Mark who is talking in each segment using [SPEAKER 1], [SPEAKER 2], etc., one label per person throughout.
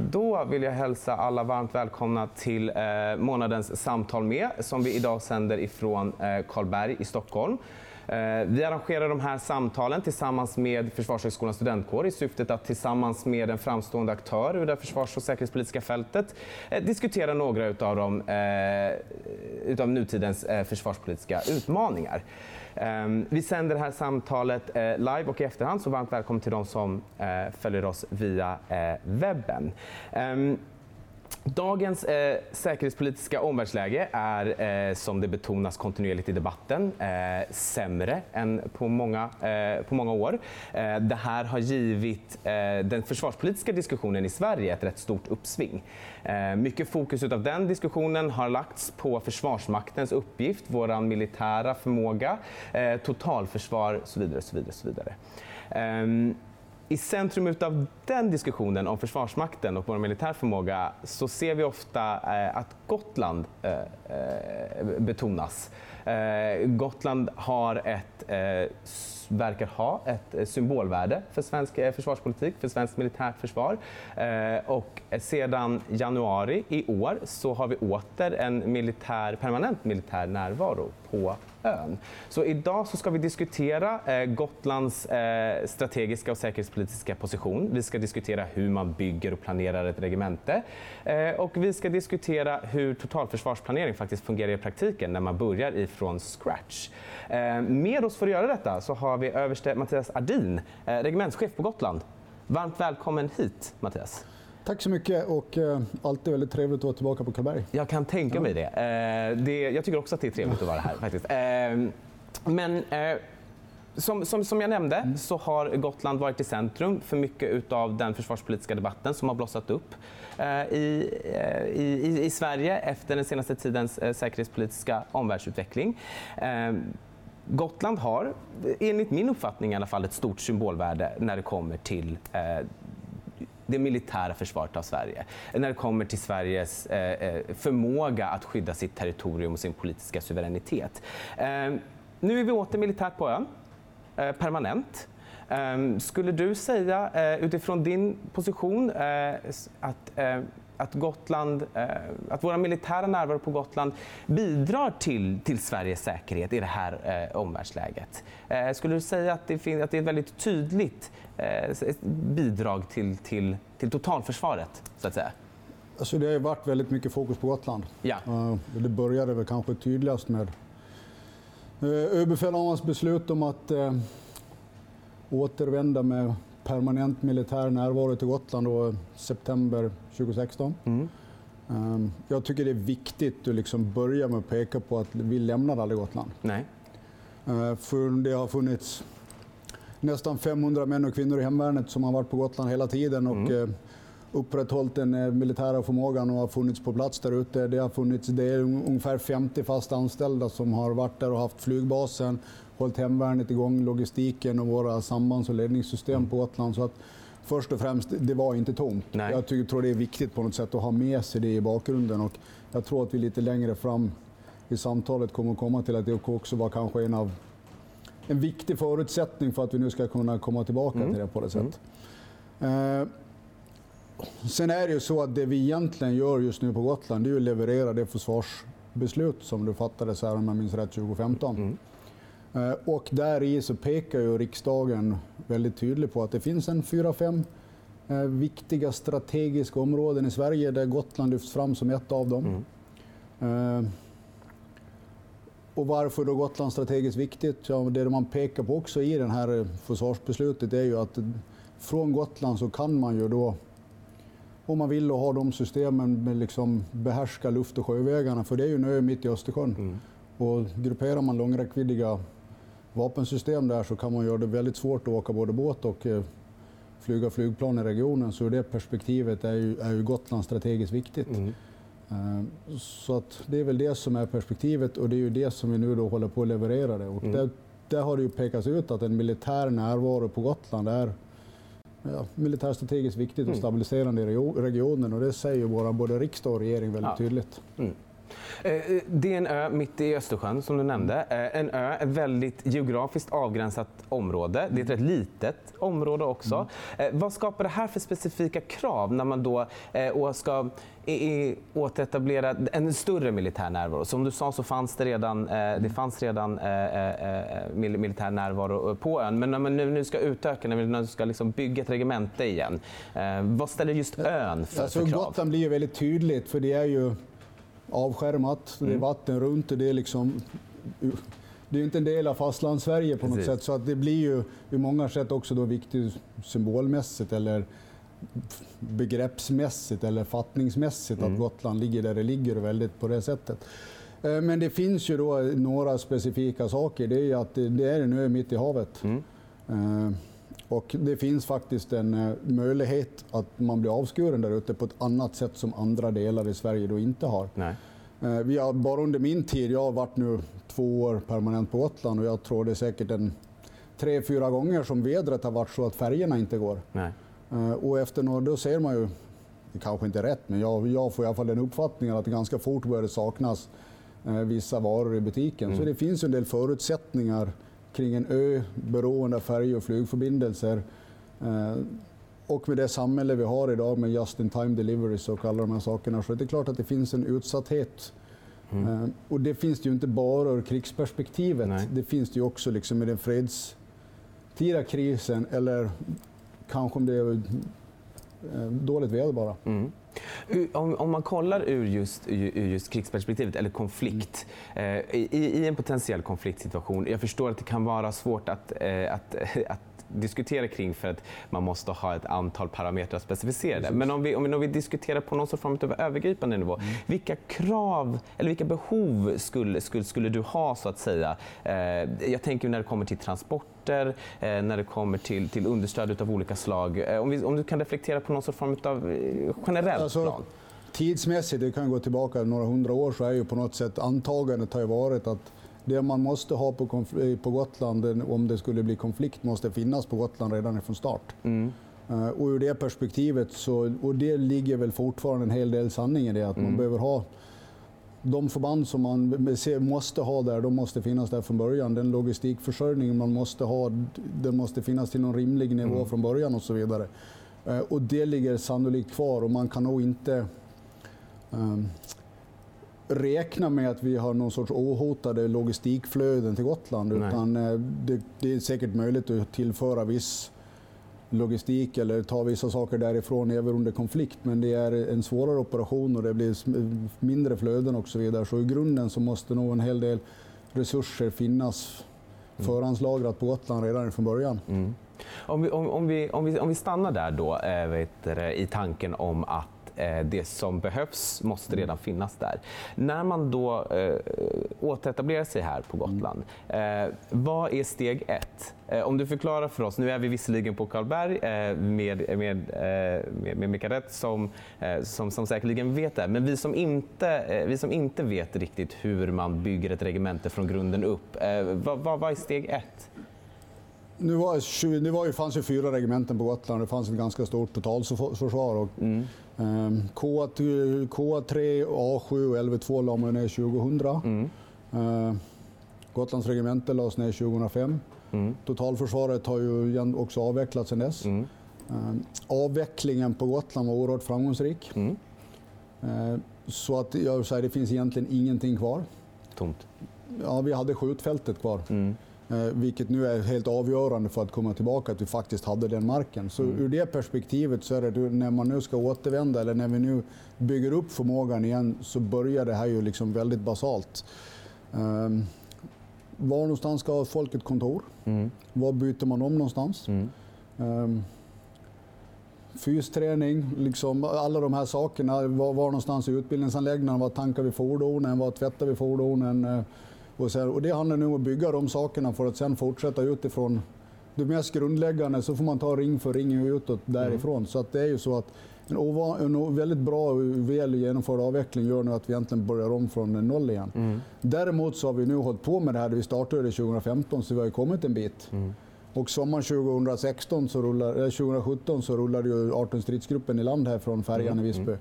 [SPEAKER 1] Då vill jag hälsa alla varmt välkomna till eh, månadens Samtal med som vi idag sänder ifrån eh, Karlberg i Stockholm. Eh, vi arrangerar de här samtalen tillsammans med Försvarshögskolans studentkår i syftet att tillsammans med en framstående aktör ur det försvars och säkerhetspolitiska fältet eh, diskutera några utav, de, eh, utav nutidens försvarspolitiska utmaningar. Ehm, vi sänder det här samtalet live och i efterhand, så varmt välkommen till de som följer oss via webben. Ehm, Dagens eh, säkerhetspolitiska omvärldsläge är, eh, som det betonas kontinuerligt i debatten, eh, sämre än på många, eh, på många år. Eh, det här har givit eh, den försvarspolitiska diskussionen i Sverige ett rätt stort uppsving. Eh, mycket fokus av den diskussionen har lagts på Försvarsmaktens uppgift, vår militära förmåga, eh, totalförsvar och så vidare. Så vidare, så vidare. Ehm, i centrum av den diskussionen om Försvarsmakten och vår militär förmåga så ser vi ofta eh, att Gotland eh, eh, betonas eh. Gotland har ett, eh, verkar ha ett eh, symbolvärde för svensk eh, försvarspolitik, för svenskt militärt försvar. Och sedan januari i år så har vi åter en militär, permanent militär närvaro på ön. Så idag så ska vi diskutera eh, Gotlands eh, strategiska och säkerhetspolitiska position. Vi ska diskutera hur man bygger och planerar ett regemente. Eh, och vi ska diskutera hur totalförsvarsplanering faktiskt fungerar i praktiken när man börjar i ifrån scratch. Eh, med oss för att göra detta så har vi överste Mattias Ardin, eh, regementschef på Gotland. Varmt välkommen hit Mattias.
[SPEAKER 2] Tack så mycket och eh, alltid väldigt trevligt att vara tillbaka på Karlberg.
[SPEAKER 1] Jag kan tänka mig det. Eh, det. Jag tycker också att det är trevligt att vara här faktiskt. Eh, men eh, som, som, som, jag nämnde mm. så har Gotland varit i centrum för mycket av den försvarspolitiska debatten som har blossat upp eh, i, eh, i, i, Sverige efter den senaste tidens eh, säkerhetspolitiska omvärldsutveckling. Eh, Gotland har, enligt min uppfattning i alla fall, ett stort symbolvärde när det kommer till det militära försvaret av Sverige. När det kommer till Sveriges eh, förmåga att skydda sitt territorium och sin politiska suveränitet. Eh, nu är vi åter militärt på ön, permanent. Skulle du säga utifrån din position att att, Gotland, att våra militära närvaro på Gotland bidrar till, till Sveriges säkerhet i det här eh, omvärldsläget. Eh, skulle du säga att det, att det är ett väldigt tydligt eh, bidrag till, till, till totalförsvaret, så att säga?
[SPEAKER 2] Alltså det har varit väldigt mycket fokus på Gotland.
[SPEAKER 1] Ja.
[SPEAKER 2] Det började väl kanske tydligast med överbefälhavarens beslut om att uh, återvända med permanent militär närvaro till Gotland då, september 2016. Mm. Um, jag tycker det är viktigt att liksom börja med att peka på att vi lämnade aldrig Gotland.
[SPEAKER 1] Nej.
[SPEAKER 2] Uh, för det har funnits nästan 500 män och kvinnor i hemvärnet som har varit på Gotland hela tiden och mm. Upprätthållit den uh, militära förmågan och har funnits på plats där ute. Det har funnits det är ungefär 50 fast anställda som har varit där och haft flygbasen, hållit hemvärnet igång, logistiken och våra sambands och ledningssystem mm. på Gotland. Så att först och främst, det var inte tomt.
[SPEAKER 1] Nej.
[SPEAKER 2] Jag tycker, tror det är viktigt på något sätt att ha med sig det i bakgrunden. Och jag tror att vi lite längre fram i samtalet kommer att komma till att det också var kanske en av en viktig förutsättning för att vi nu ska kunna komma tillbaka mm. till det på det sättet. Mm. Eh, sen är det ju så att det vi egentligen gör just nu på Gotland, det är att leverera det försvarsbeslut som du fattades här, om jag minns rätt, 2015. Mm. Eh, och där i så pekar ju riksdagen väldigt tydligt på att det finns en fyra, fem eh, viktiga strategiska områden i Sverige där Gotland lyfts fram som ett av dem. Mm. Eh, och varför då Gotland strategiskt viktigt? Ja, det man pekar på också i det här försvarsbeslutet är ju att från Gotland så kan man ju då, om man vill, ha de systemen med liksom behärska luft och sjövägarna, för det är ju en ö mitt i Östersjön. Mm. Och grupperar man långräckviddiga vapensystem där så kan man göra det väldigt svårt att åka både båt och eh, flyga flygplan i regionen. Så ur det perspektivet är ju, är ju Gotland strategiskt viktigt. Mm. Eh, så att det är väl det som är perspektivet och det är ju det som vi nu då håller på att leverera. Det. Och mm. där, där har det ju pekats ut att en militär närvaro på Gotland är ja, militärstrategiskt viktigt och mm. stabiliserande i regionen och det säger våra både riksdag och regering väldigt ja. tydligt. Mm.
[SPEAKER 1] Eh, eh, det är en ö mitt i Östersjön som du nämnde. Eh, en ö, ett väldigt geografiskt avgränsat område. Det är ett rätt litet område också. Mm. Vad skapar det här för specifika krav när man då ska återetablera en större militär närvaro? Som du sa så fanns det redan, det fanns redan militär närvaro på ön. Men när man nu ska utöka, när man ska liksom bygga ett regemente igen. Vad ställer just ön för, alltså, för krav?
[SPEAKER 2] Gotland blir ju väldigt tydligt för det är ju avskärmat, mm. det är mm. vatten runt och det är liksom det är inte en del av fastlandssverige på något Precis. sätt. Så att det blir ju i många sätt också då viktigt symbolmässigt eller begreppsmässigt eller fattningsmässigt mm. att Gotland ligger där det ligger väldigt på det sättet. Eh, men det finns ju då några specifika saker. Det är att det är en ö mitt i havet. Mm. Och det finns faktiskt en eh, möjlighet att man blir avskuren där ute på ett annat sätt som andra delar i Sverige då inte har. Nej. Eh, vi har bara under min tid, jag har varit nu två år permanent på Gotland och jag tror det är säkert en tre, fyra gånger som vädret har varit så att färgerna inte går. Nej. Eh, och efter några, då ser man ju, det kanske inte är rätt, men jag, jag får i alla fall den uppfattningen att det ganska fort börjar saknas vissa varor i butiken. Mm. Så det finns en del förutsättningar kring en ö beroende av färje och flygförbindelser. Eh, och med det samhälle vi har idag med just in time deliveries och alla de här sakerna så det är klart att det finns en utsatthet. Mm. Eh, och det finns det ju inte bara ur krigsperspektivet, Nej. det finns det ju också liksom i den fredstida krisen eller kanske om det är dåligt väder bara. Mm.
[SPEAKER 1] Om, om, man kollar ur just, ur just krigsperspektivet, eller konflikt, mm. eh, i, i, en potentiell konfliktsituation. Jag förstår att det kan vara svårt att, eh, att, att diskutera kring för att man måste ha ett antal parametrar specificerade. Men om vi, om, vi, om vi diskuterar på någon form av övergripande nivå, mm. vilka krav eller vilka behov skulle, skulle, skulle du ha så att säga? Eh, jag tänker när det kommer till transporter, eh, när det kommer till, till understöd av olika slag. Eh, om, vi, om du kan reflektera på någon form av eh, generellt alltså, plan.
[SPEAKER 2] Tidsmässigt, det kan gå tillbaka några hundra år, så är ju på något sätt antagandet har varit att det man måste ha på, på Gotland om det skulle bli konflikt måste finnas på Gotland redan från start. Mm. Uh, och ur det perspektivet, så, och det ligger väl fortfarande en hel del sanning i det, att mm. man behöver ha de förband som man måste ha där, de måste finnas där från början. Den logistikförsörjning man måste ha, den måste finnas till någon rimlig nivå mm. från början och så vidare. Uh, och det ligger sannolikt kvar och man kan nog inte um, räkna med att vi har någon sorts ohotade logistikflöden till Gotland. Nej. Utan eh, det, det, är säkert möjligt att tillföra viss logistik eller ta vissa saker därifrån även under konflikt. Men det är en svårare operation och det blir mindre flöden och så vidare. Så i grunden så måste nog en hel del resurser finnas mm. förhandslagrat på Gotland redan från början. Mm.
[SPEAKER 1] Om, vi, om, om, vi, om, vi, om vi stannar där då äh, vet i tanken om att Eh, det som behövs måste redan mm. finnas där. När man då eh, återetablerar sig här på Gotland, eh, vad är steg ett? Eh, om du förklarar för oss, nu är vi visserligen på Karlberg eh, med, med, eh, med, med Mikael som, som, som säkerligen vet det, men vi som, inte, vi som inte vet riktigt hur man bygger ett regemente från grunden upp, vad, vad, vad är steg ett?
[SPEAKER 2] Nu, var, nu var ju, fanns ju fyra regementen på Gotland, det fanns ett ganska stort totalförsvar. Och, mm. Um, K3, A7 och LV2 la man ner 2000. Mm. Uh, Gotlands regemente lades ner 2005. Mm. Totalförsvaret har ju också avvecklats sedan dess. Mm. Uh, avvecklingen på Gotland var oerhört framgångsrik. Mm. Uh, så att jag säger, det finns egentligen ingenting kvar.
[SPEAKER 1] Tomt?
[SPEAKER 2] Ja, vi hade skjutfältet kvar. Mm. Eh, vilket nu är helt avgörande för att komma tillbaka, att vi faktiskt hade den marken. Så mm. ur det perspektivet så är det när man nu ska återvända eller när vi nu bygger upp förmågan igen så börjar det här ju liksom väldigt basalt. Um, var någonstans ska folk ett kontor? Mm. Var byter man om någonstans? Mm. Um, fysträning, liksom alla de här sakerna. Var, var någonstans i utbildningsanläggningarna? Var tankar vi fordonen? Var tvättar vi fordonen? Uh, och, så, och det handlar nu om att bygga de sakerna för att sen fortsätta utifrån det mest grundläggande så får man ta ring för ring utåt därifrån. Mm. Så att det är ju så att en, ovan, en väldigt bra och väl genomförd avveckling gör nu att vi egentligen börjar om från noll igen. Mm. Däremot så har vi nu hållit på med det här, vi startade 2015 så vi har ju kommit en bit. Mm. Och sommaren 2016 så rullar, 2017 så rullade ju 18 stridsgruppen i land här från färjan mm. i Visby.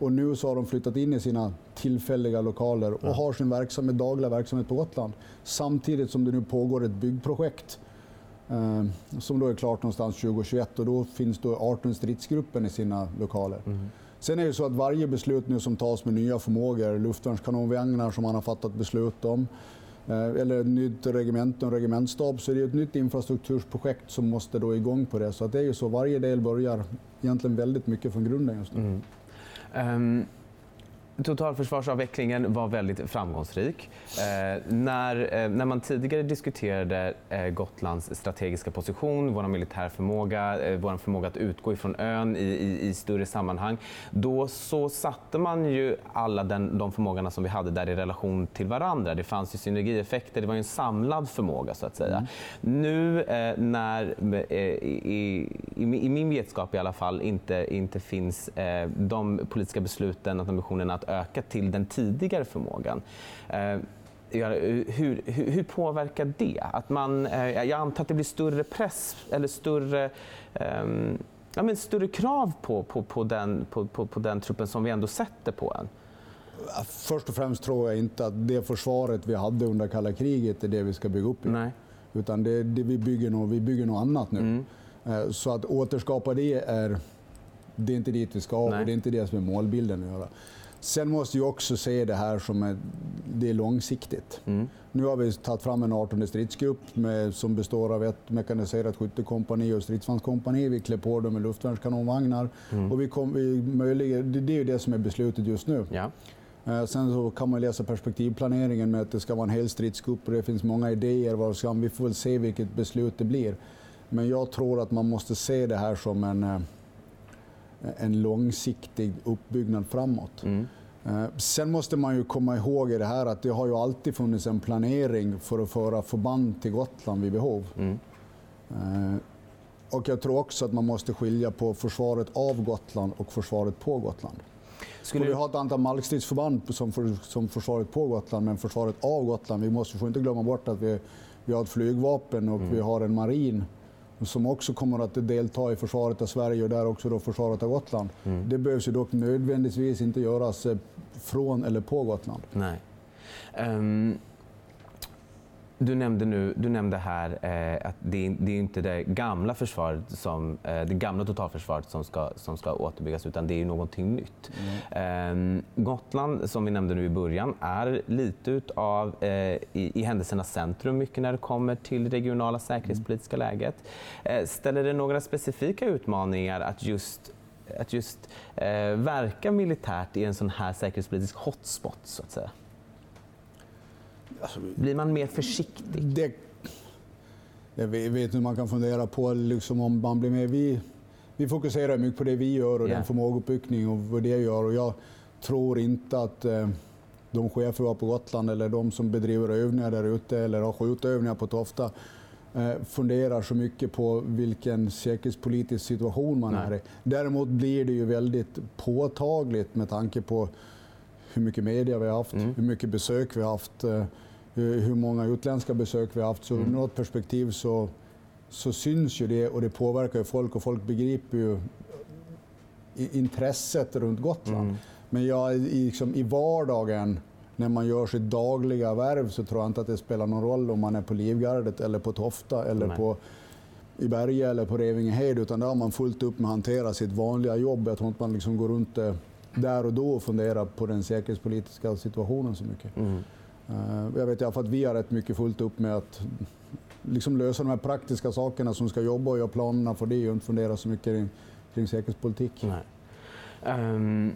[SPEAKER 2] Och nu så har de flyttat in i sina tillfälliga lokaler och har sin verksamhet, dagliga verksamhet på Gotland. Samtidigt som det nu pågår ett byggprojekt eh, som då är klart någonstans 2021 och då finns då 18 stridsgruppen i sina lokaler. Mm. Sen är det så att varje beslut nu som tas med nya förmågor, luftvärnskanonvagnar som man har fattat beslut om, eh, eller ett nytt regemente och regementsstab, så är det ett nytt infrastrukturprojekt som måste då igång på det. Så att det är ju så, varje del börjar egentligen väldigt mycket från grunden just nu. Mm. Um
[SPEAKER 1] totalförsvarsavvecklingen var väldigt framgångsrik. Eh, när, eh, när man tidigare diskuterade eh, Gotlands strategiska position, vår militär förmåga, eh, vår förmåga att utgå ifrån ön i, i, i, större sammanhang, då så satte man ju alla den, de förmågorna som vi hade där i relation till varandra. Det fanns ju synergieffekter, det var en samlad förmåga så att säga. Mm. Nu eh, när, eh, i, i, min vetskap i alla fall, inte, inte finns eh, de politiska besluten och ambitionerna att öka till den tidigare förmågan. Eh, hur, hur, hur, påverkar det? Att man, eh, jag antar att det blir större press eller större, um, ja, men större krav på, på, på, den, på, på, på den truppen som vi ändå sätter på en.
[SPEAKER 2] Först och främst tror jag inte att det försvaret vi hade under kalla kriget är det vi ska bygga upp igen. Nej. Utan det, det vi, bygger något, vi bygger något annat nu. Mm. Eh, så att återskapa det är, det är inte dit vi ska Nej. och det är inte det som är målbilden att göra. Sen måste jag också se det här som ett, det är långsiktigt. Mm. Nu har vi tagit fram en 18 stridsgrupp med, som består av ett mekaniserat skyttekompani och stridsvagnskompani. Vi klär på dem med luftvärnskanonvagnar. Mm. Och vi kom, vi möjliga, det, det är det som är beslutet just nu. Ja. Eh, sen så kan man läsa perspektivplaneringen med att det ska vara en hel stridsgrupp och det finns många idéer. Vad ska, vi får väl se vilket beslut det blir. Men jag tror att man måste se det här som en eh, en långsiktig uppbyggnad framåt. Mm. Eh, sen måste man ju komma ihåg i det här att det har ju alltid funnits en planering för att föra förband till Gotland vid behov. Mm. Eh, och jag tror också att man måste skilja på försvaret av Gotland och försvaret på Gotland. Skulle... Vi har ett antal markstridsförband som, för, som försvaret på Gotland, men försvaret av Gotland, vi måste får inte glömma bort att vi, vi har ett flygvapen och mm. vi har en marin som också kommer att delta i försvaret av Sverige och där också då försvaret av Gotland. Mm. Det behövs ju dock nödvändigtvis inte göras eh, från eller på Gotland.
[SPEAKER 1] Nej. Um, du nämnde, nu, du nämnde här eh, att det, det, är inte det gamla försvaret som, eh, det gamla totalförsvaret som ska, som ska återbyggas utan det är någonting nytt. Mm. Eh, Gotland, som vi nämnde nu i början, är lite utav eh, i, i händelsernas centrum mycket när det kommer till regionala säkerhetspolitiska mm. läget. Eh, ställer det några specifika utmaningar att just att just eh, verka militärt i en sån här säkerhetspolitisk hotspot så att säga? Alltså, Blir man mer försiktig? Det,
[SPEAKER 2] jag vet hur man kan fundera på liksom om man blir mer... Vi, vi fokuserar mycket på det vi gör och yeah. den förmågeuppbyggning och vad det gör. Och jag tror inte att eh, de chefer vi har på Gotland eller de som bedriver övningar där ute eller har skjutövningar på Tofta eh, funderar så mycket på vilken säkerhetspolitisk situation man Nej. är i. Däremot blir det ju väldigt påtagligt med tanke på hur mycket media vi har haft, mm. hur mycket besök vi har haft. Eh, hur många utländska besök vi har haft. Så mm. ur något perspektiv så, så syns ju det och det påverkar ju folk och folk begriper ju intresset runt Gotland. Mm. Men jag, liksom, i vardagen, när man gör sitt dagliga värv, så tror jag inte att det spelar någon roll om man är på Livgardet eller på Tofta eller på i Berge eller på Revingehed, utan där har man fullt upp med att hantera sitt vanliga jobb. Jag tror inte man liksom går runt där och då och funderar på den säkerhetspolitiska situationen så mycket. Mm. Eh, jag vet i alla fall att vi har rätt mycket fullt upp med att liksom lösa de här praktiska sakerna som ska jobba och göra planerna för det och inte fundera så mycket kring, kring säkerhetspolitik. Um,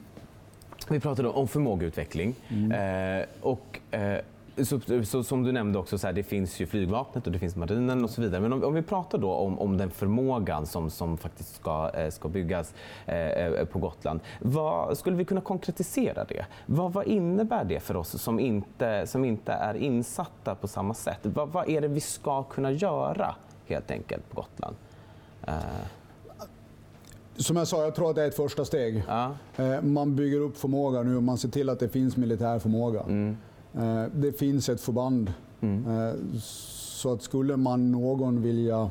[SPEAKER 1] vi pratade om förmågeutveckling. Mm. Uh, och, uh, så, så, som du nämnde också, så här, det finns ju flygvapnet och det finns marinen och så vidare. Men om, om vi pratar då om, om, den förmågan som, som faktiskt ska, eh, ska byggas eh, på Gotland. Vad, skulle vi kunna konkretisera det? Vad, vad innebär det för oss som inte, som inte är insatta på samma sätt? Vad, vad är det vi ska kunna göra helt enkelt på Gotland? Eh.
[SPEAKER 2] Som jag sa, jag tror att det är ett första steg. Ja. Eh, man bygger upp förmåga nu och man ser till att det finns militär förmåga. Mm. Eh, det finns ett förband. Mm. Eh, så att skulle man någon vilja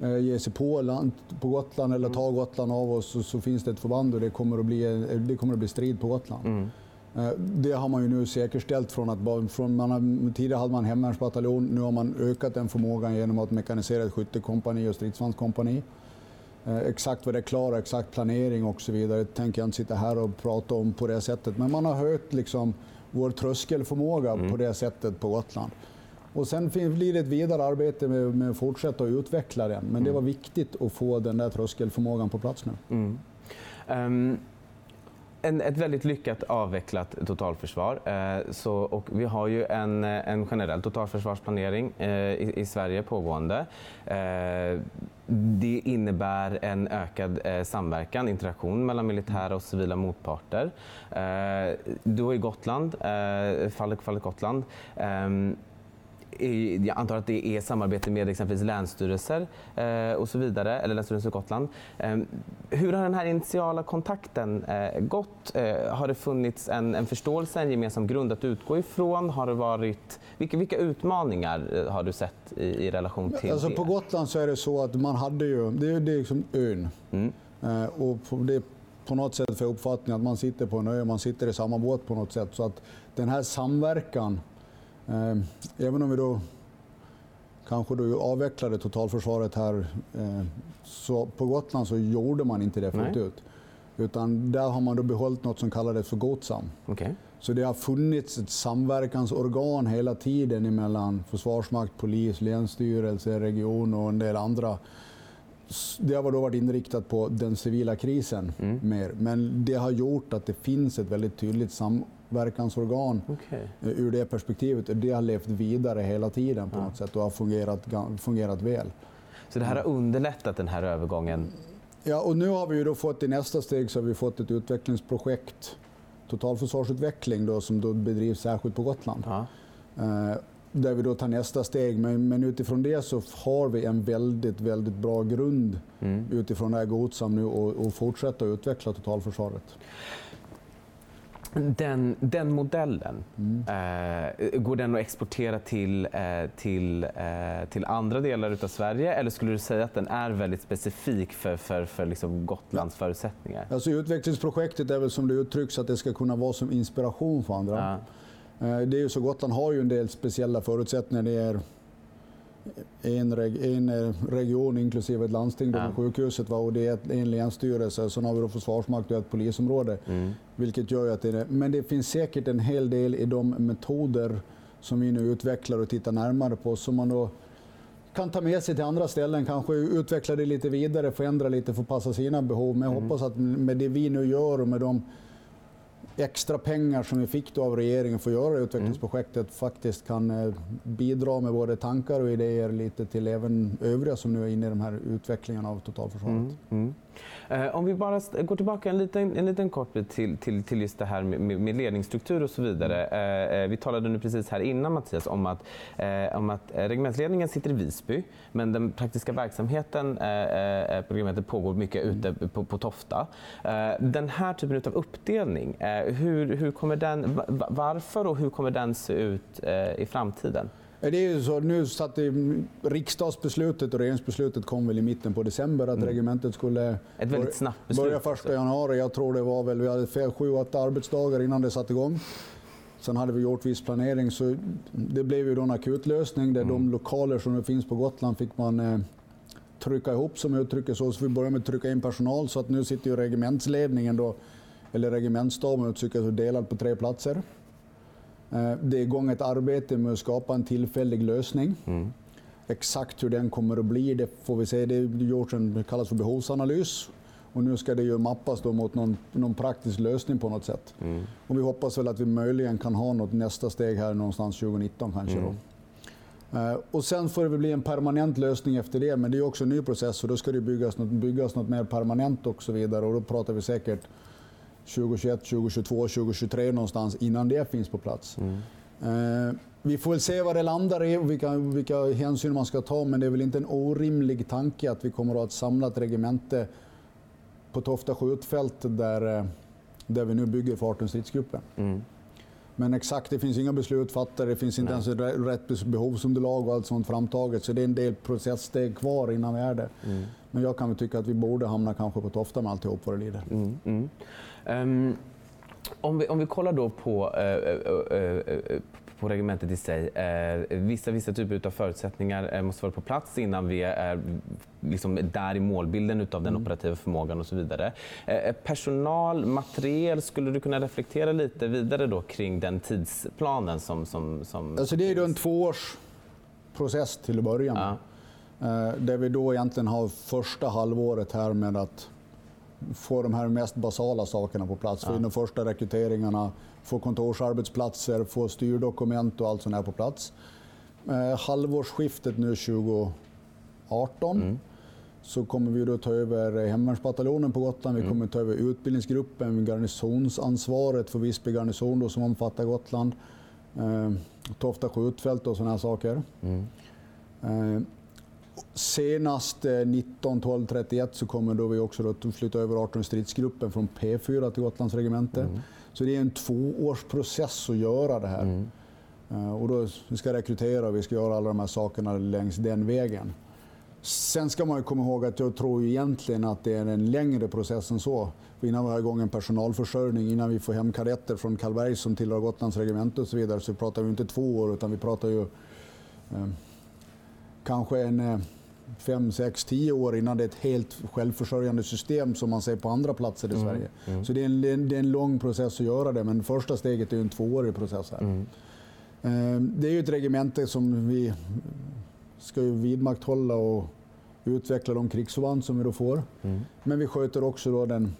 [SPEAKER 2] eh, ge sig på, land, på Gotland eller ta Gotland av oss så, så, finns det ett förband och det kommer att bli, det kommer att bli strid på Gotland. Mm. Det har man ju nu säkerställt från att från man har, tidigare hade man hemvärnsbataljon, nu har man ökat den förmågan genom att mekanisera ett skyttekompani och stridsvagnskompani. Exakt vad det är klar, exakt planering och så vidare tänker jag inte sitta här och prata om på det sättet. Men man har höjt liksom vår tröskelförmåga mm. på det sättet på Gotland. Och sen blir det ett vidare arbete med, med att fortsätta att utveckla den. Men mm. det var viktigt att få den där tröskelförmågan på plats nu. Mm. Um,
[SPEAKER 1] en, ett väldigt lyckat avvecklat totalförsvar. Eh, så, och vi har ju en, en generell totalförsvarsplanering eh, i, i, Sverige pågående. Eh, det innebär en ökad eh, samverkan, interaktion mellan militära och civila motparter. Eh, du har ju Gotland, eh, fallet, fallet Gotland. Ehm, jag antar att det är samarbete med exempelvis länsstyrelser eh, och så vidare, eller Länsstyrelsen i Gotland. Eh, hur har den här initiala kontakten eh, gått? Har det funnits en, en förståelse, en gemensam grund att utgå ifrån? Har det varit, vilka, vilka utmaningar har du sett i, i relation till
[SPEAKER 2] alltså,
[SPEAKER 1] det?
[SPEAKER 2] På Gotland så är det så att man hade ju, det är, det är liksom ön. Mm. Och det på något sätt för uppfattningen att man sitter på en ö, man sitter i samma båt på något sätt. Så att den här samverkan även om vi då kanske då avvecklade totalförsvaret här, eh, så på Gotland så gjorde man inte det fullt ut. Utan där har man då behållit något som kallades för GOTSAM. Okay. Så det har funnits ett samverkansorgan hela tiden mellan försvarsmakt, polis, länsstyrelse, region och en del andra. Det har då varit inriktat på den civila krisen mm. mer. Men det har gjort att det finns ett väldigt tydligt sam verkansorgan okay. Eh, ur det perspektivet. Det har levt vidare hela tiden på ja. något sätt och har fungerat, fungerat väl.
[SPEAKER 1] Så det här har underlättat den här övergången?
[SPEAKER 2] Ja, och nu har vi då fått i nästa steg så har vi fått ett utvecklingsprojekt, totalförsvarsutveckling, då, som då bedrivs särskilt på Gotland. Ja. Eh, där vi då tar nästa steg. Men, men, utifrån det så har vi en väldigt, väldigt bra grund mm. utifrån det här Godsam nu och, och fortsätta utveckla totalförsvaret
[SPEAKER 1] den, den modellen, mm. eh, går den att exportera till, eh, till, eh, till andra delar av Sverige eller skulle du säga att den är väldigt specifik för, för, för liksom Gotlands förutsättningar?
[SPEAKER 2] Alltså utvecklingsprojektet är väl som det uttrycks att det ska kunna vara som inspiration för andra. Ja. Eh, det är ju så Gotland har ju en del speciella förutsättningar. Det är en, reg, en eh, region inklusive ett landsting ja. sjukhuset va? och det är en länsstyrelse. Sen har vi då försvarsmakt och ett polisområde. Mm. Vilket gör att det är, men det finns säkert en hel del i de metoder som vi nu utvecklar och tittar närmare på som man då kan ta med sig till andra ställen, kanske utveckla det lite vidare, förändra lite för att passa sina behov. Men jag mm. hoppas att med det vi nu gör och med de extra pengar som vi fick då av regeringen för att göra utvecklingsprojektet mm. faktiskt kan eh, bidra med både tankar och idéer lite till även övriga som nu är inne i de här utvecklingarna av totalförsvaret. Mm. Mm.
[SPEAKER 1] Eh, om vi bara går tillbaka en liten, en liten kort bit till, till, till just det här med, med ledningsstruktur och så vidare. Mm. Eh, vi talade nu precis här innan Mattias om att, om att regementsledningen sitter i Visby men den praktiska verksamheten på regementet pågår mycket ute på, på Tofta. Den här typen av uppdelning, hur, hur kommer den, varför och hur kommer den se ut i framtiden?
[SPEAKER 2] Det är ju så, nu satt riksdagsbeslutet och regeringsbeslutet kom väl i mitten på december att mm. regementet skulle
[SPEAKER 1] Ett väldigt snabbt beslut
[SPEAKER 2] börja första januari. Jag tror det var väl, vi hade sju, åtta arbetsdagar innan det satte igång. Sen hade vi gjort viss planering så det blev ju då en akutlösning där mm. de lokaler som nu finns på Gotland fick man eh, trycka ihop som uttrycker så. Så vi började med att trycka in personal så att nu sitter ju regementsledningen då, eller regementsstaben och delad på tre platser. Eh, det är igång ett arbete med att skapa en tillfällig lösning. Mm. Exakt hur den kommer att bli, det får vi se. Det är gjort en, det kallas för behovsanalys. Och nu ska det ju mappas då mot någon, någon praktisk lösning på något sätt. Mm. Och vi hoppas väl att vi möjligen kan ha något nästa steg här någonstans 2019 kanske. Mm. Uh, och sen får det bli en permanent lösning efter det, men det är också en ny process och då ska det byggas något, byggas något mer permanent och så vidare. Och då pratar vi säkert 2021, 2022, 2023 någonstans innan det finns på plats. Mm. Eh, vi får väl se vad det landar i och vilka, vilka hänsyn man ska ta, men det är väl inte en orimlig tanke att vi kommer att ha ett samlat regemente på Tofta skjutfält där, eh, där vi nu bygger för 18 stridsgruppen. Mm. Men exakt, det finns inga beslut fattade, det finns inte Nej. ens rätt behovsunderlag och allt sånt framtaget. Så det är en del processsteg kvar innan vi är där. Mm. Men jag kan väl tycka att vi borde hamna kanske på Tofta med alltihop vad det lider. Mm, mm.
[SPEAKER 1] Um, om, vi, om vi kollar då på, uh, uh, uh, på regementet i sig. Eh, vissa, vissa typer av förutsättningar eh, måste vara på plats innan vi är liksom där i målbilden av den mm. operativa förmågan och så vidare. Eh, personal, materiel, skulle du kunna reflektera lite vidare då kring den tidsplanen som... som, som
[SPEAKER 2] alltså det är då en tvåårsprocess till att börja med. Ja. Där vi då egentligen har första halvåret här med att få de här mest basala sakerna på plats. Ja. Få in de första rekryteringarna, få kontorsarbetsplatser, få styrdokument och allt sånt här på plats. Eh, halvårsskiftet nu 2018 mm. så kommer vi då ta över hemvärnsbataljonen på Gotland. Vi mm. kommer ta över utbildningsgruppen, garnisonsansvaret för Visby garnison då, som omfattar Gotland. Eh, Tofta skjutfält och sådana här saker. Mm. Eh, senast 19 12 31 så kommer då vi också då flytta över 18 stridsgruppen från P4 till Gotlands regemente. Mm. Så det är en tvåårsprocess att göra det här. Mm. Uh, och då, vi ska rekrytera och vi ska göra alla de här sakerna längs den vägen. Sen ska man ju komma ihåg att jag tror egentligen att det är en längre process än så. För innan vi har igång en personalförsörjning, innan vi får hem kadetter från Karlberg som tillhör Gotlands regemente och så vidare, så pratar vi inte två år utan vi pratar ju eh, kanske en eh, fem, sex, tio år innan det är ett helt självförsörjande system som man ser på andra platser i mm. Sverige. Mm. Så det är, en, det är, en, lång process att göra det, men första steget är en tvåårig process. här. Mm. Ehm, det är ju ett regemente som vi ska ju vidmakthålla och utveckla de krigsförband som vi då får. Mm. Men vi sköter också då den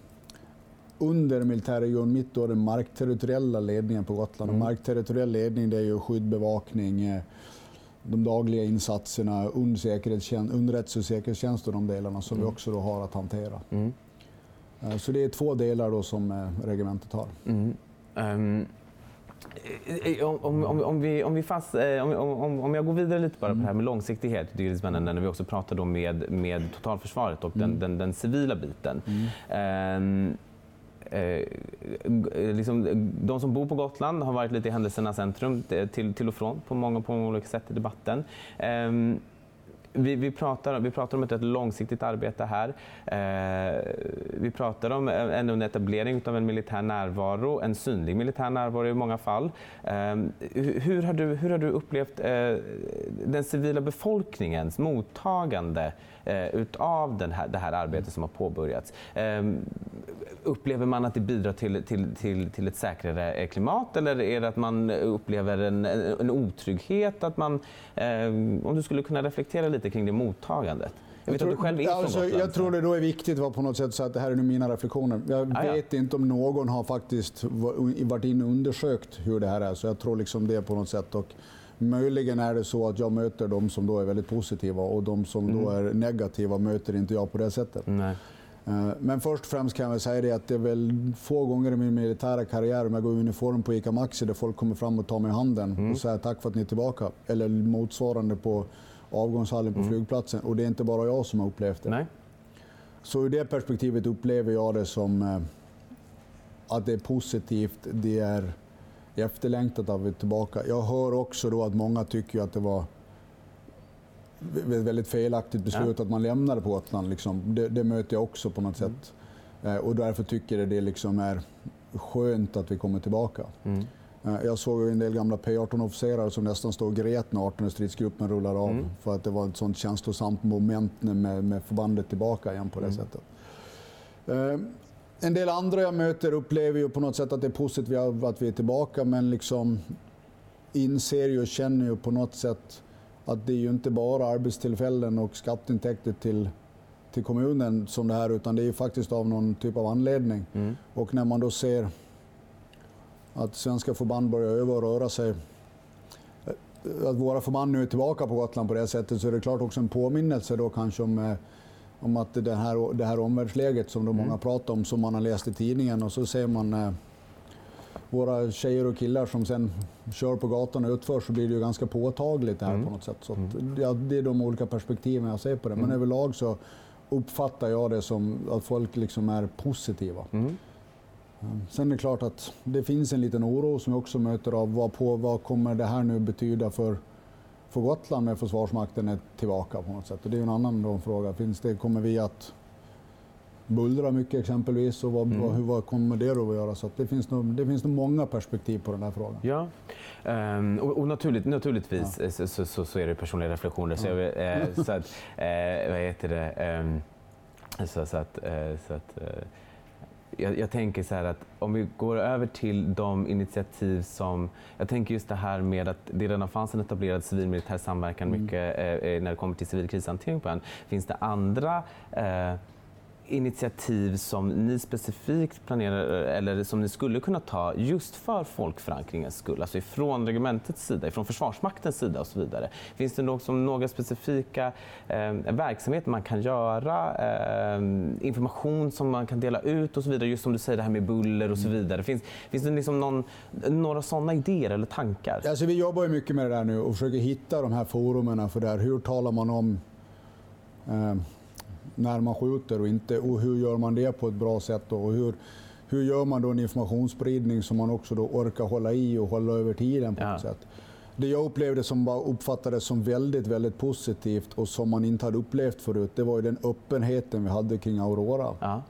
[SPEAKER 2] under militärregion mitt då den markterritoriella ledningen på Gotland. Mm. Och markterritoriell ledning det är ju skydd, bevakning, eh, de dagliga insatserna, underrättelse och säkerhetstjänst och de delarna som mm. vi också har att hantera. Mm. Eh, så det är två delar då som eh, regementet har. Mm. Um,
[SPEAKER 1] om, om, om, vi, om, vi fast, om, om, om jag går vidare lite bara på det här med långsiktighet, det är spännande när vi också pratar då med, med totalförsvaret och den, den, den civila biten. Um, Eh, eh, liksom, eh, de som bor på Gotland har varit lite i händelsernas centrum eh, till, till och från på många, på många olika sätt i debatten. Eh, vi, vi, pratar, vi pratar om ett, ett långsiktigt arbete här. Eh, vi pratar om en, en etablering av en militär närvaro, en synlig militär närvaro i många fall. Eh, hur, har du, hur har du upplevt eh, den civila befolkningens mottagande utav den här, det här arbetet som har påbörjats? Ehm, upplever man att det bidrar till, till, till, till ett säkrare eh, klimat eller är det att man upplever en, en otrygghet? Att man, eh, om du skulle kunna reflektera lite kring det mottagandet? Jag, vet tror, alltså,
[SPEAKER 2] Jag tror det då är viktigt att på något sätt säga att det här är mina reflektioner. Jag ah, vet ja. inte om någon har faktiskt varit inne och undersökt hur det här är, så jag tror liksom det på något sätt. Och möjligen är det så att jag möter de som då är väldigt positiva och de som mm. då är negativa möter inte jag på det sättet. Nej. Eh, men först och främst kan jag säga det att det är väl få gånger i min militära karriär om jag går i uniform på ICA Maxi där folk kommer fram och tar mig i handen mm. och säger tack för att ni är tillbaka. Eller motsvarande på avgångshallen på mm. flygplatsen. Och det är inte bara jag som har upplevt det. Nej. Så ur det perspektivet upplever jag det som eh, att det är positivt. Det är efterlängtat att vi är tillbaka. Jag hör också då att många tycker att det var väldigt felaktigt beslut ja. att man lämnade på Gotland. Liksom. Det, det, möter jag också på något mm. sätt. Eh, och därför tycker jag det liksom är skönt att vi kommer tillbaka. Mm. Eh, jag såg en del gamla P18-officerare som nästan stod och grät när 18 stridsgruppen rullar av. Mm. För att det var ett sånt känslosamt moment med, med förbandet tillbaka igen på det mm. sättet. Eh, en del andra jag möter upplever ju på något sätt att det är positivt att vi är tillbaka men liksom inser ju och känner ju på något sätt att det är ju inte bara arbetstillfällen och skatteintäkter till, till kommunen som det här utan det är ju faktiskt av någon typ av anledning. Mm. Och när man då ser att svenska förband börjar öva och röra sig att våra förband nu är tillbaka på Gotland på det sättet så är det klart också en påminnelse då kanske om, eh, om att det här, det här omvärldsläget som då mm. många pratar om, som man har läst i tidningen och så ser man eh, våra tjejer och killar som sen kör på gatan och utför så blir det ju ganska påtagligt det här mm. på något sätt. Så att, mm. ja, det är de olika perspektiven jag ser på det. Men mm. överlag så uppfattar jag det som att folk liksom är positiva. Mm. Sen är det klart att det finns en liten oro som jag också möter av vad, på, vad kommer det här nu betyda för, för Gotland när Försvarsmakten är tillbaka på något sätt. Och det är en annan fråga. Finns det, kommer vi att bullra mycket exempelvis och vad, mm. vad, hur, vad kommer det då att göra? Så att det, finns nog, det finns nog många perspektiv på den här frågan.
[SPEAKER 1] Ja, um, och, och naturligt, naturligtvis ja. så, så, så, är det personliga reflektioner. Så, jag, eh, så att, eh, vad heter det? Um, så, så, att, eh, så att eh, jag, jag, tänker så här att om vi går över till de initiativ som... Jag tänker just det här med att det redan fanns en etablerad civil-militär samverkan mm. mycket eh, när det kommer till civil krishantering på ön. Finns det andra eh, initiativ som ni specifikt planerar eller som ni skulle kunna ta just för folkförankringens skull? Alltså ifrån regementets sida, ifrån Försvarsmaktens sida och så vidare. Finns det något som några specifika eh, verksamheter man kan göra? Eh, information som man kan dela ut och så vidare? Just som du säger, det här med buller och så mm. vidare. Finns, finns det liksom någon, några sådana idéer eller tankar?
[SPEAKER 2] Alltså, vi jobbar ju mycket med det där nu och försöker hitta de här forumen för det här. Hur talar man om eh, när man skjuter och inte och hur gör man det på ett bra sätt och hur, hur gör man då en informationsspridning som man också då orkar hålla i och hålla över tiden på ja. ett sätt. Det jag upplevde som var, uppfattades som väldigt, väldigt positivt och som man inte hade upplevt förut, det var ju den öppenheten vi hade kring Aurora. Ja.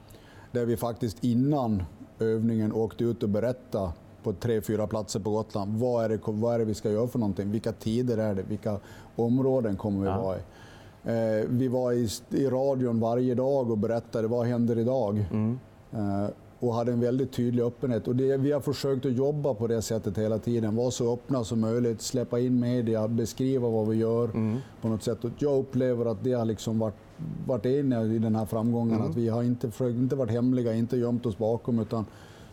[SPEAKER 2] Där vi faktiskt innan övningen åkte ut och berättade på tre, fyra platser på Gotland. Vad är, det, vad är det vi ska göra för någonting? Vilka tider är det? Vilka områden kommer vi ja. vara i? Eh, vi var i, i radion varje dag och berättade vad händer idag. Mm. Eh, och hade en väldigt tydlig öppenhet. Och det, vi har försökt att jobba på det sättet hela tiden. Vara så öppna som möjligt, släppa in media, beskriva vad vi gör mm. på något sätt. Och jag upplever att det har liksom varit, varit en i den här framgången. Mm. Att vi har inte, försökt, inte varit hemliga, inte gömt oss bakom utan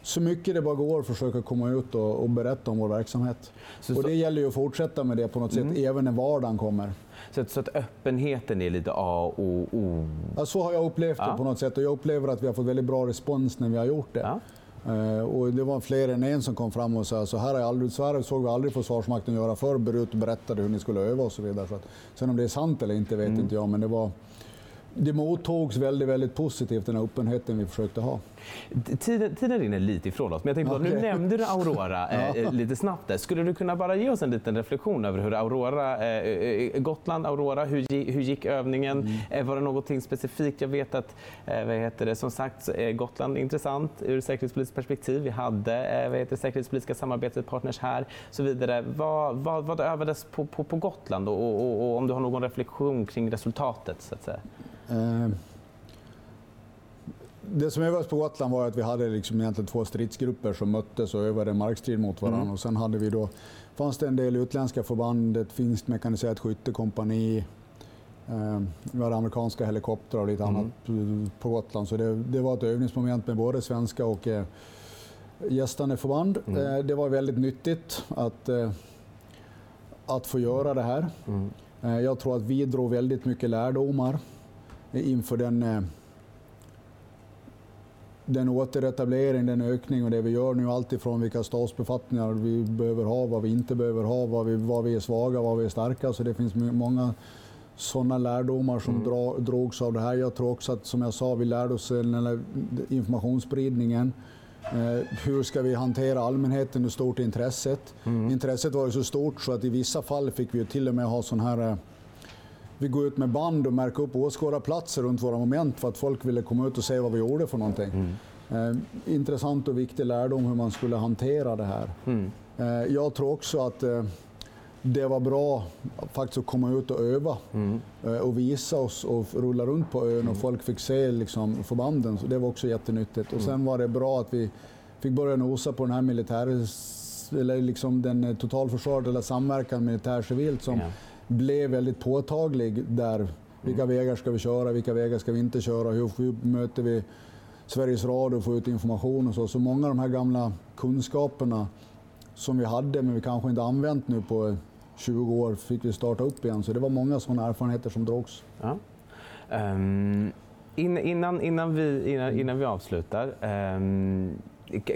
[SPEAKER 2] så mycket det bara går försöka komma ut och, och berätta om vår verksamhet. Så, och det gäller ju att fortsätta med det på något mm. sätt, även när vardagen kommer.
[SPEAKER 1] Så att, så att öppenheten är lite A och O?
[SPEAKER 2] Ja, så har jag upplevt ja. det på något sätt och jag upplever att vi har fått väldigt bra respons när vi har gjort det. Ja. Uh, och det var fler än en som kom fram och sa så här, aldrig, så här såg vi aldrig Försvarsmakten göra förr, ut och berättade hur ni skulle öva och så vidare. Så att, sen om det är sant eller inte vet mm. inte jag, men det var det mottogs väldigt, väldigt positivt, den här öppenheten vi försökte ha.
[SPEAKER 1] Tiden, tiden rinner lite ifrån oss, men jag tänkte okay. på, nu nämnde du Aurora eh, ja. lite snabbt. Där. Skulle du kunna bara ge oss en liten reflektion över hur Aurora, eh, eh Gotland, Aurora, hur, hur gick övningen? Mm. Eh, var det någonting specifikt? Jag vet att, eh, vad heter det, som sagt, är Gotland intressant ur säkerhetspolitiskt perspektiv. Vi hade eh, vad heter, säkerhetspolitiska samarbetspartners här, så vidare. Vad, vad, vad övades på, på, på Gotland och, och, och, och om du har någon reflektion kring resultatet? Så att säga? Eh,
[SPEAKER 2] det som övades på Gotland var att vi hade liksom egentligen två stridsgrupper som möttes och övade markstrid mot varandra. Mm. Och sen hade vi då, fanns det en del utländska förband, ett finskt mekaniserat skyttekompani, eh, vi hade amerikanska helikoptrar och lite mm. annat på Gotland. Så det, det, var ett övningsmoment med både svenska och eh, gästande förband. Mm. Eh, det var väldigt nyttigt att, eh, att få göra det här. Mm. Eh, jag tror att vi drog väldigt mycket lärdomar inför den, eh, den återetablering, den ökning och det vi gör nu. Alltifrån vilka stabsbefattningar vi behöver ha, vad vi inte behöver ha, vad vi, vad vi är svaga, vad vi är starka. Så det finns många sådana lärdomar som mm. dra, drogs av det här. Jag tror också att, som jag sa, vi lärde oss informationsspridningen. Eh, hur ska vi hantera allmänheten, hur stort intresset? Mm. Intresset var ju så stort så att i vissa fall fick vi till och med ha sån här eh, vi går ut med band och märker upp åskådarplatser runt våra moment för att folk ville komma ut och se vad vi gjorde för någonting. Mm. Eh, intressant och viktig lärdom hur man skulle hantera det här. Mm. Eh, jag tror också att eh, det var bra faktiskt att komma ut och öva mm. Eh, och visa oss och rulla runt på ön och mm. folk fick se liksom, förbanden. Så det var också jättenyttigt. Och mm. sen var det bra att vi fick börja nosa på den här militär eller liksom den totalförsvaret eller samverkan militär-civilt som yeah blev väldigt påtaglig där. Vilka mm. vägar ska vi köra, vilka vägar ska vi inte köra, hur möter vi Sveriges Radio och får ut information och så. Så många av de här gamla kunskaperna som vi hade men vi kanske inte använt nu på 20 år fick vi starta upp igen. Så det var många sådana erfarenheter som drogs. Ja.
[SPEAKER 1] Um, innan, innan, vi, innan, innan vi avslutar. Um,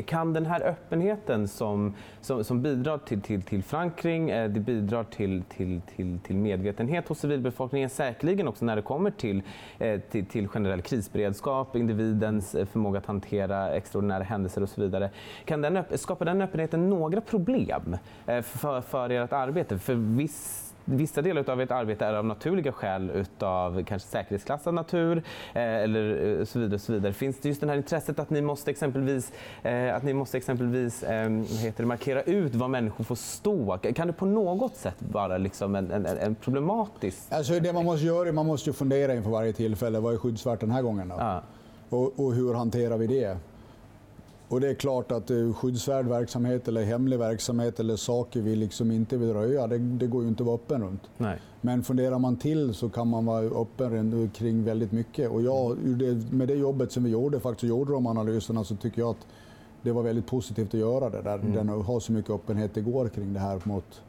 [SPEAKER 1] kan den här öppenheten som, som, som bidrar till, till, till förankring, eh, det bidrar till, till, till, till medvetenhet hos civilbefolkningen, säkerligen också när det kommer till, eh, till, till generell krisberedskap, individens eh, förmåga att hantera extraordinära händelser och så vidare. Kan den, skapar den öppenheten några problem för, för ert arbete? För viss vissa delar av ert arbete är av naturliga skäl utav kanske säkerhetsklassad natur eh, eller eh, så vidare, så vidare. Finns det just det här intresset att ni måste exempelvis, eh, att ni måste exempelvis eh, heter det, markera ut var människor får stå? Kan det på något sätt vara liksom en, en, en problematisk...
[SPEAKER 2] Alltså det man måste göra är man måste fundera inför varje tillfälle. Vad är skyddsvärt den här gången? Då? Ja. Och, och hur hanterar vi det? Och det är klart att eh, skyddsvärd verksamhet eller hemlig verksamhet eller saker vi liksom inte vill röja, det, det går ju inte att vara öppen runt.
[SPEAKER 1] Nej.
[SPEAKER 2] Men funderar man till så kan man vara öppen kring väldigt mycket. Och jag, med det jobbet som vi gjorde, faktiskt gjorde de analyserna, så tycker jag att det var väldigt positivt att göra det. Där, mm. den, ha så mycket öppenhet det går kring det här mot,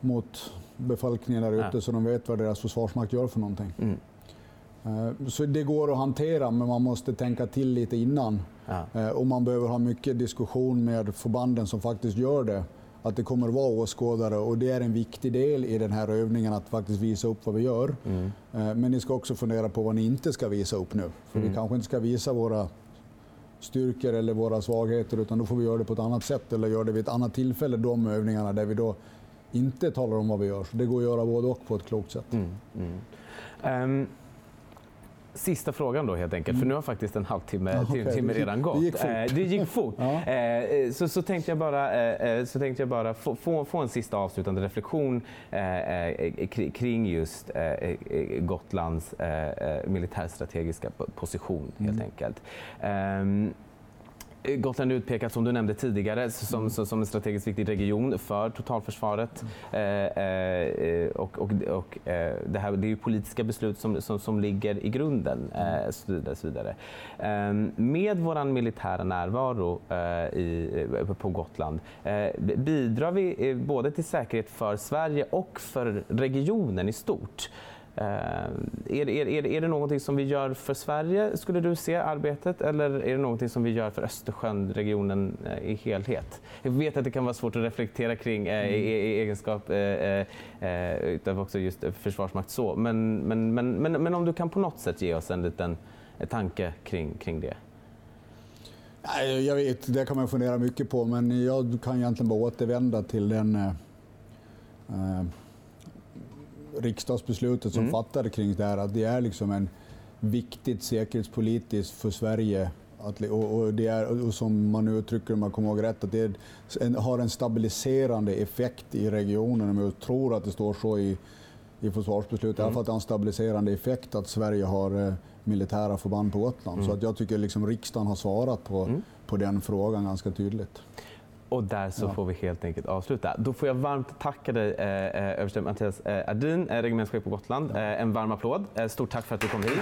[SPEAKER 2] mot befolkningen där ute ja. så de vet vad deras försvarsmakt gör för någonting. Mm. Eh, så det går att hantera, men man måste tänka till lite innan. Ja. Eh, och man behöver ha mycket diskussion med förbanden som faktiskt gör det. Att det kommer att vara åskådare och det är en viktig del i den här övningen att faktiskt visa upp vad vi gör. Mm. Eh, men ni ska också fundera på vad ni inte ska visa upp nu. För mm. vi kanske inte ska visa våra styrkor eller våra svagheter utan då får vi göra det på ett annat sätt eller göra det vid ett annat tillfälle, de övningarna där vi då inte talar om vad vi gör. Så det går att göra både och på ett klokt sätt. Mm. Um
[SPEAKER 1] Sista frågan då helt enkelt, för nu har faktiskt en halvtimme ja, okay. timme redan gått.
[SPEAKER 2] Det gick fort.
[SPEAKER 1] Eh, det gick fort. ja. Eh, så, så tänkte jag bara, eh, så tänkte jag bara få, få, få en sista avslutande reflektion kring just Gotlands militärstrategiska position helt mm. enkelt. Gotland är utpekat, som du nämnde tidigare, som, mm. som en strategiskt viktig region för totalförsvaret. Mm. Eh, eh, och, och, och eh, det, här, det är politiska beslut som, som, som ligger i grunden. Eh, så vidare, så vidare. Ehm, med vår militära närvaro eh, i, på Gotland eh, bidrar vi både till säkerhet för Sverige och för regionen i stort. Eh, är, är, är, är det någonting som vi gör för Sverige, skulle du se, arbetet? Eller är det någonting som vi gör för Östersjön, regionen eh, i helhet? Jag vet att det kan vara svårt att reflektera kring uh, i, i, egenskap utav också just försvarsmakt så. Men, men, men, men, men om du kan på något sätt ge oss en liten tanke kring, kring det?
[SPEAKER 2] Jag vet, det kan man fundera mycket på, men jag kan egentligen bara återvända till den riksdagsbeslutet som mm. fattade kring det här, att det är liksom en viktigt säkerhetspolitiskt för Sverige att, och, och, det är, och som man uttrycker, om man kommer ihåg rätt, att det en, har en stabiliserande effekt i regionen. Jag tror att det står så i, i försvarsbeslutet, mm. i alla mm. fall att det har en stabiliserande effekt att Sverige har eh, militära förband på Gotland. Mm. Så att jag tycker liksom riksdagen har svarat på, mm. på den frågan ganska tydligt.
[SPEAKER 1] Och där så ja. får vi helt enkelt avsluta. Då får jag varmt tacka dig eh, eh överste Mattias eh, Ardin, eh, regementschef på Gotland. Ja. Eh, en varm applåd. Eh, stort tack för att du kom hit.